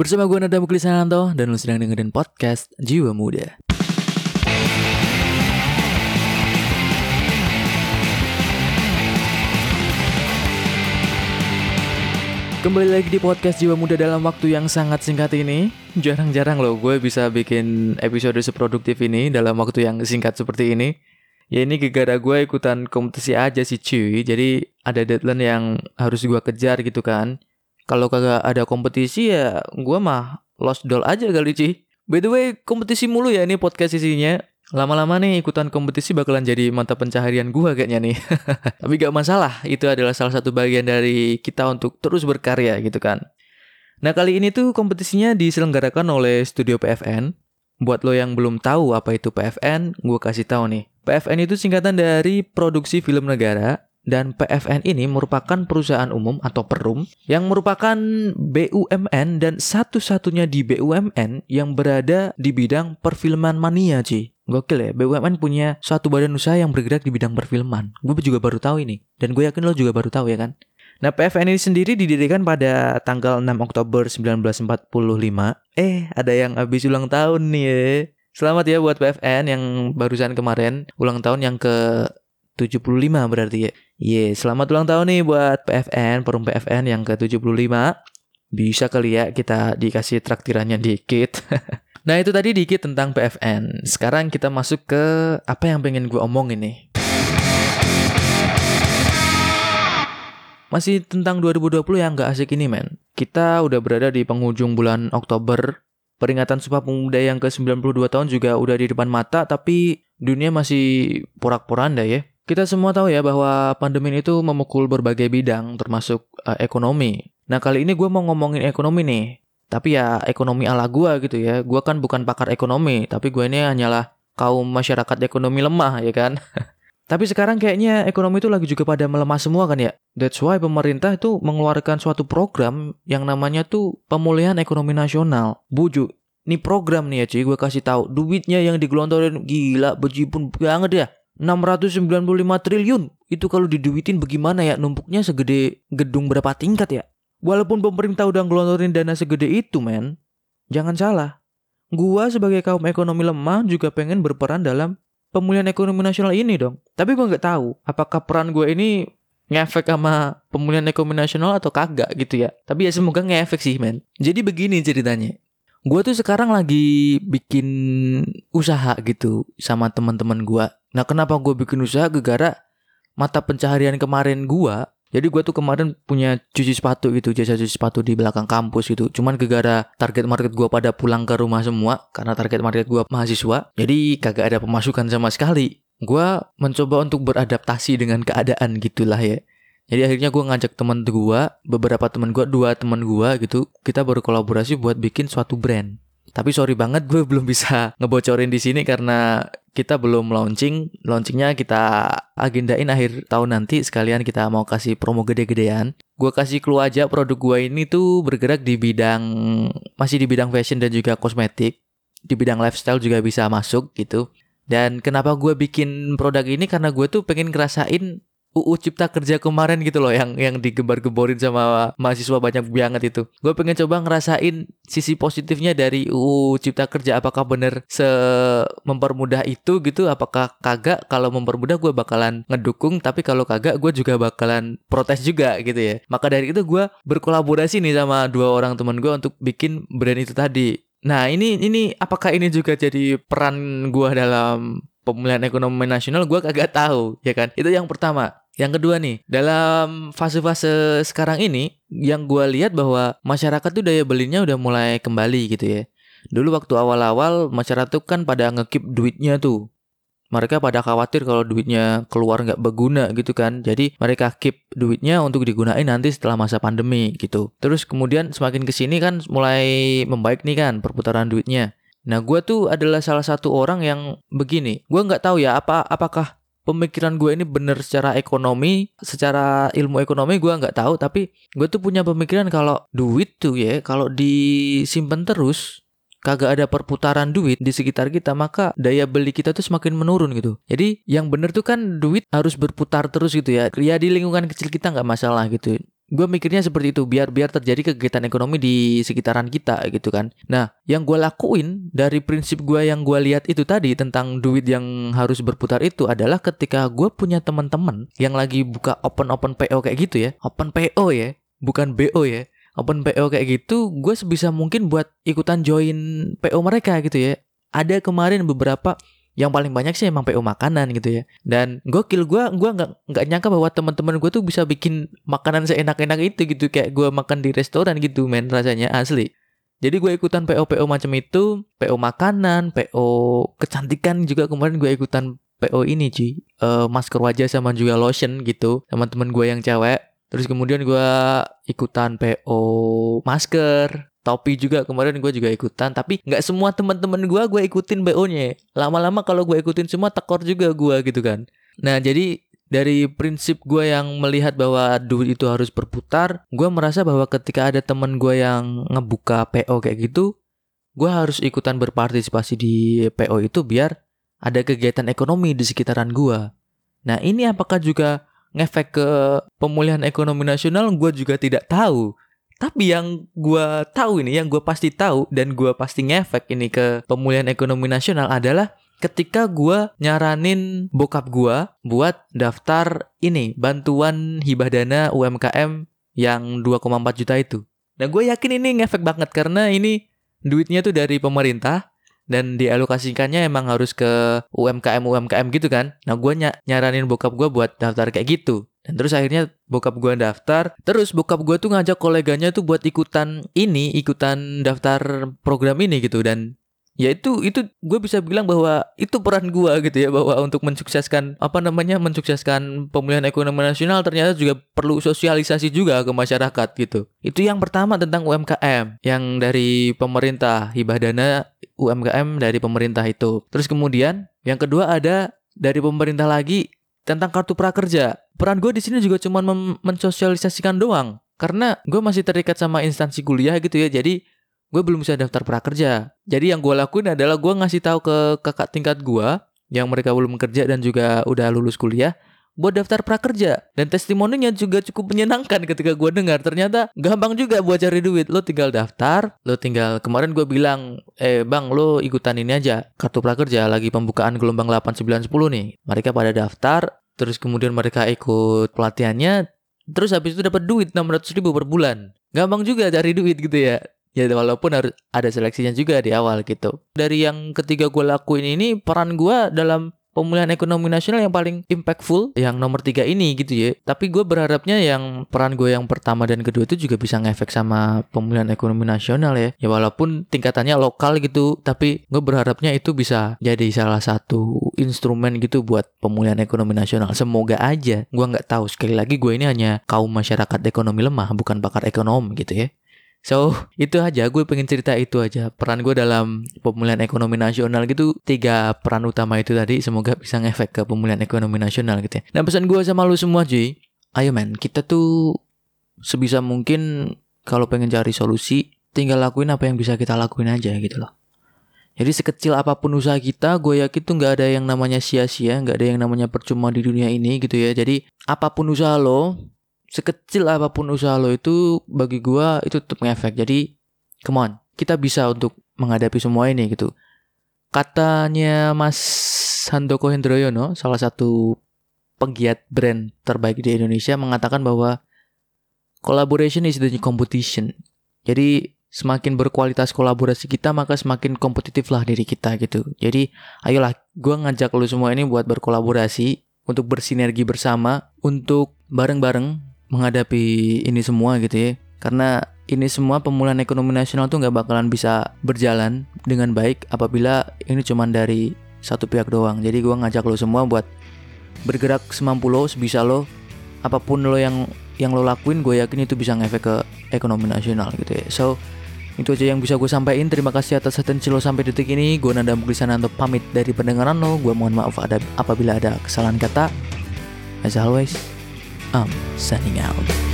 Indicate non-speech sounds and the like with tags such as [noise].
Bersama gue Nada Muklis Sananto dan lu sedang dengerin podcast Jiwa Muda. Kembali lagi di podcast Jiwa Muda dalam waktu yang sangat singkat ini. Jarang-jarang loh gue bisa bikin episode seproduktif ini dalam waktu yang singkat seperti ini. Ya ini gara-gara gue ikutan kompetisi aja sih cuy. Jadi ada deadline yang harus gue kejar gitu kan Kalau kagak ada kompetisi ya gue mah lost doll aja kali cuy By the way kompetisi mulu ya ini podcast isinya Lama-lama nih ikutan kompetisi bakalan jadi mata pencaharian gua kayaknya nih. [laughs] Tapi gak masalah, itu adalah salah satu bagian dari kita untuk terus berkarya gitu kan. Nah kali ini tuh kompetisinya diselenggarakan oleh Studio PFN. Buat lo yang belum tahu apa itu PFN, gue kasih tahu nih. PFN itu singkatan dari Produksi Film Negara dan PFN ini merupakan perusahaan umum atau perum yang merupakan BUMN dan satu-satunya di BUMN yang berada di bidang perfilman mania, Ci. Gokil ya, BUMN punya suatu badan usaha yang bergerak di bidang perfilman. Gue juga baru tahu ini. Dan gue yakin lo juga baru tahu ya kan? Nah, PFN ini sendiri didirikan pada tanggal 6 Oktober 1945. Eh, ada yang habis ulang tahun nih ya. Selamat ya buat PFN yang barusan kemarin ulang tahun yang ke 75 berarti ya. Yeah, selamat ulang tahun nih buat PFN, Perum PFN yang ke 75. Bisa kali ya kita dikasih traktirannya dikit. [laughs] Nah itu tadi dikit tentang PFN. Sekarang kita masuk ke apa yang pengen gue omongin nih. Masih tentang 2020 yang gak asik ini men. Kita udah berada di penghujung bulan Oktober. Peringatan Sumpah Pemuda yang ke-92 tahun juga udah di depan mata tapi dunia masih porak-poranda ya. Kita semua tahu ya bahwa pandemi itu memukul berbagai bidang termasuk uh, ekonomi. Nah kali ini gue mau ngomongin ekonomi nih. Tapi ya ekonomi ala gue gitu ya. Gue kan bukan pakar ekonomi, tapi gue ini hanyalah kaum masyarakat ekonomi lemah ya kan. [laughs] Tapi sekarang kayaknya ekonomi itu lagi juga pada melemah semua kan ya. That's why pemerintah itu mengeluarkan suatu program yang namanya tuh pemulihan ekonomi nasional. Buju, ini program nih ya cuy, gue kasih tahu duitnya yang digelontorin gila bejibun banget ya. 695 triliun. Itu kalau diduitin bagaimana ya numpuknya segede gedung berapa tingkat ya? Walaupun pemerintah udah ngelontorin dana segede itu, men, jangan salah. Gua sebagai kaum ekonomi lemah juga pengen berperan dalam pemulihan ekonomi nasional ini dong. Tapi gua nggak tahu apakah peran gue ini ngefek sama pemulihan ekonomi nasional atau kagak gitu ya. Tapi ya semoga ngefek sih, men. Jadi begini ceritanya. Gue tuh sekarang lagi bikin usaha gitu sama teman-teman gue. Nah kenapa gue bikin usaha? Gegara mata pencaharian kemarin gue jadi gue tuh kemarin punya cuci sepatu gitu, jasa cuci sepatu di belakang kampus gitu. Cuman gegara target market gue pada pulang ke rumah semua karena target market gue mahasiswa. Jadi kagak ada pemasukan sama sekali. Gue mencoba untuk beradaptasi dengan keadaan gitulah ya. Jadi akhirnya gue ngajak teman gue, beberapa teman gue, dua teman gue gitu, kita berkolaborasi buat bikin suatu brand. Tapi sorry banget gue [laughs] belum bisa ngebocorin di sini karena kita belum launching. Launchingnya kita agendain akhir tahun nanti sekalian kita mau kasih promo gede-gedean. Gue kasih clue aja produk gue ini tuh bergerak di bidang masih di bidang fashion dan juga kosmetik. Di bidang lifestyle juga bisa masuk gitu. Dan kenapa gue bikin produk ini karena gue tuh pengen ngerasain UU Cipta Kerja kemarin gitu loh yang yang digembar-gemborin sama mahasiswa banyak banget itu. Gue pengen coba ngerasain sisi positifnya dari UU Cipta Kerja. Apakah bener se mempermudah itu gitu? Apakah kagak? Kalau mempermudah gue bakalan ngedukung. Tapi kalau kagak gue juga bakalan protes juga gitu ya. Maka dari itu gue berkolaborasi nih sama dua orang teman gue untuk bikin brand itu tadi. Nah ini ini apakah ini juga jadi peran gue dalam pemulihan ekonomi nasional? Gue kagak tahu ya kan? Itu yang pertama yang kedua nih, dalam fase-fase sekarang ini, yang gue lihat bahwa masyarakat tuh daya belinya udah mulai kembali gitu ya. Dulu waktu awal-awal masyarakat tuh kan pada ngekip duitnya tuh. Mereka pada khawatir kalau duitnya keluar nggak berguna gitu kan. Jadi mereka keep duitnya untuk digunain nanti setelah masa pandemi gitu. Terus kemudian semakin ke sini kan mulai membaik nih kan perputaran duitnya. Nah gue tuh adalah salah satu orang yang begini. Gue nggak tahu ya apa apakah pemikiran gue ini bener secara ekonomi, secara ilmu ekonomi gue nggak tahu, tapi gue tuh punya pemikiran kalau duit tuh ya, kalau disimpan terus, kagak ada perputaran duit di sekitar kita, maka daya beli kita tuh semakin menurun gitu. Jadi yang bener tuh kan duit harus berputar terus gitu ya. Ya di lingkungan kecil kita nggak masalah gitu. Gue mikirnya seperti itu biar biar terjadi kegiatan ekonomi di sekitaran kita gitu kan. Nah yang gue lakuin dari prinsip gue yang gue lihat itu tadi tentang duit yang harus berputar itu adalah ketika gue punya teman-teman yang lagi buka open open PO kayak gitu ya. Open PO ya bukan BO ya. Open PO kayak gitu gue sebisa mungkin buat ikutan join PO mereka gitu ya. Ada kemarin beberapa yang paling banyak sih emang PO makanan gitu ya. Dan gokil gue gua nggak nggak nyangka bahwa teman-teman gue tuh bisa bikin makanan seenak-enak itu gitu. Kayak gue makan di restoran gitu men rasanya asli. Jadi gue ikutan PO PO macam itu PO makanan PO kecantikan juga kemarin gue ikutan PO ini cuy uh, masker wajah sama juga lotion gitu teman-teman gue yang cewek. Terus kemudian gue ikutan PO masker topi juga kemarin gue juga ikutan tapi nggak semua teman-teman gue gue ikutin bo nya lama-lama kalau gue ikutin semua tekor juga gue gitu kan. Nah jadi dari prinsip gue yang melihat bahwa duit itu harus berputar gue merasa bahwa ketika ada teman gue yang ngebuka PO kayak gitu gue harus ikutan berpartisipasi di PO itu biar ada kegiatan ekonomi di sekitaran gue nah ini apakah juga ngefek ke pemulihan ekonomi nasional? Gue juga tidak tahu tapi yang gue tahu ini, yang gue pasti tahu dan gue pasti ngefek ini ke pemulihan ekonomi nasional adalah ketika gue nyaranin bokap gue buat daftar ini bantuan hibah dana UMKM yang 2,4 juta itu. Nah gue yakin ini ngefek banget karena ini duitnya tuh dari pemerintah dan dialokasikannya emang harus ke UMKM UMKM gitu kan. Nah gue ny nyaranin bokap gue buat daftar kayak gitu. Dan terus akhirnya bokap gue daftar. Terus bokap gue tuh ngajak koleganya tuh buat ikutan ini, ikutan daftar program ini gitu. Dan ya itu itu gue bisa bilang bahwa itu peran gue gitu ya bahwa untuk mensukseskan apa namanya mensukseskan pemulihan ekonomi nasional ternyata juga perlu sosialisasi juga ke masyarakat gitu itu yang pertama tentang UMKM yang dari pemerintah hibah dana UMKM dari pemerintah itu terus kemudian yang kedua ada dari pemerintah lagi tentang kartu prakerja peran gue di sini juga cuma mensosialisasikan doang. Karena gue masih terikat sama instansi kuliah gitu ya jadi gue belum bisa daftar prakerja. Jadi yang gue lakuin adalah gue ngasih tahu ke kakak tingkat gue yang mereka belum kerja dan juga udah lulus kuliah buat daftar prakerja. Dan testimoninya juga cukup menyenangkan ketika gue dengar. Ternyata gampang juga buat cari duit. Lo tinggal daftar lo tinggal kemarin gue bilang eh bang lo ikutan ini aja kartu prakerja lagi pembukaan gelombang 8 9 10 nih. Mereka pada daftar terus kemudian mereka ikut pelatihannya terus habis itu dapat duit 600 ribu per bulan. Gampang juga cari duit gitu ya. Ya walaupun harus ada seleksinya juga di awal gitu. Dari yang ketiga gue lakuin ini peran gue dalam pemulihan ekonomi nasional yang paling impactful yang nomor tiga ini gitu ya. Tapi gue berharapnya yang peran gue yang pertama dan kedua itu juga bisa ngefek sama pemulihan ekonomi nasional ya. Ya walaupun tingkatannya lokal gitu tapi gue berharapnya itu bisa jadi salah satu instrumen gitu buat pemulihan ekonomi nasional. Semoga aja gue nggak tahu. Sekali lagi gue ini hanya kaum masyarakat ekonomi lemah bukan pakar ekonomi gitu ya So itu aja gue pengen cerita itu aja peran gue dalam pemulihan ekonomi nasional gitu tiga peran utama itu tadi semoga bisa ngefek ke pemulihan ekonomi nasional gitu ya. Nah pesan gue sama lu semua cuy, ayo men kita tuh sebisa mungkin kalau pengen cari solusi tinggal lakuin apa yang bisa kita lakuin aja gitu loh. Jadi sekecil apa pun usaha kita, gue yakin tuh nggak ada yang namanya sia-sia, nggak ada yang namanya percuma di dunia ini gitu ya. Jadi apa pun usaha lo, sekecil apa pun usaha lo itu bagi gua itu tetap ngefek. Jadi come on, kita bisa untuk menghadapi semua ini gitu. Katanya Mas Handoko Hendroyono, salah satu penggiat brand terbaik di Indonesia mengatakan bahwa collaboration is the competition. Jadi semakin berkualitas kolaborasi kita maka semakin kompetitif lah diri kita gitu. Jadi ayolah gue ngajak lo semua ini buat berkolaborasi untuk bersinergi bersama untuk bareng-bareng menghadapi ini semua gitu ya. Karena ini semua pemulihan ekonomi nasional tuh nggak bakalan bisa berjalan dengan baik apabila ini cuma dari satu pihak doang. Jadi gue ngajak lo semua buat bergerak semampu lo sebisa lo apa pun lo yang yang lo lakuin gue yakin itu bisa ngefek ke ekonomi nasional gitu ya. So itu aja yang bisa gue sampaikan. Terima kasih atas atensi lo sampai detik ini. Gue Nanda Muklisana pamit dari pendengaran lo. Gue mohon maaf ada apabila ada kesalahan kata. As always Um, I'm signing out.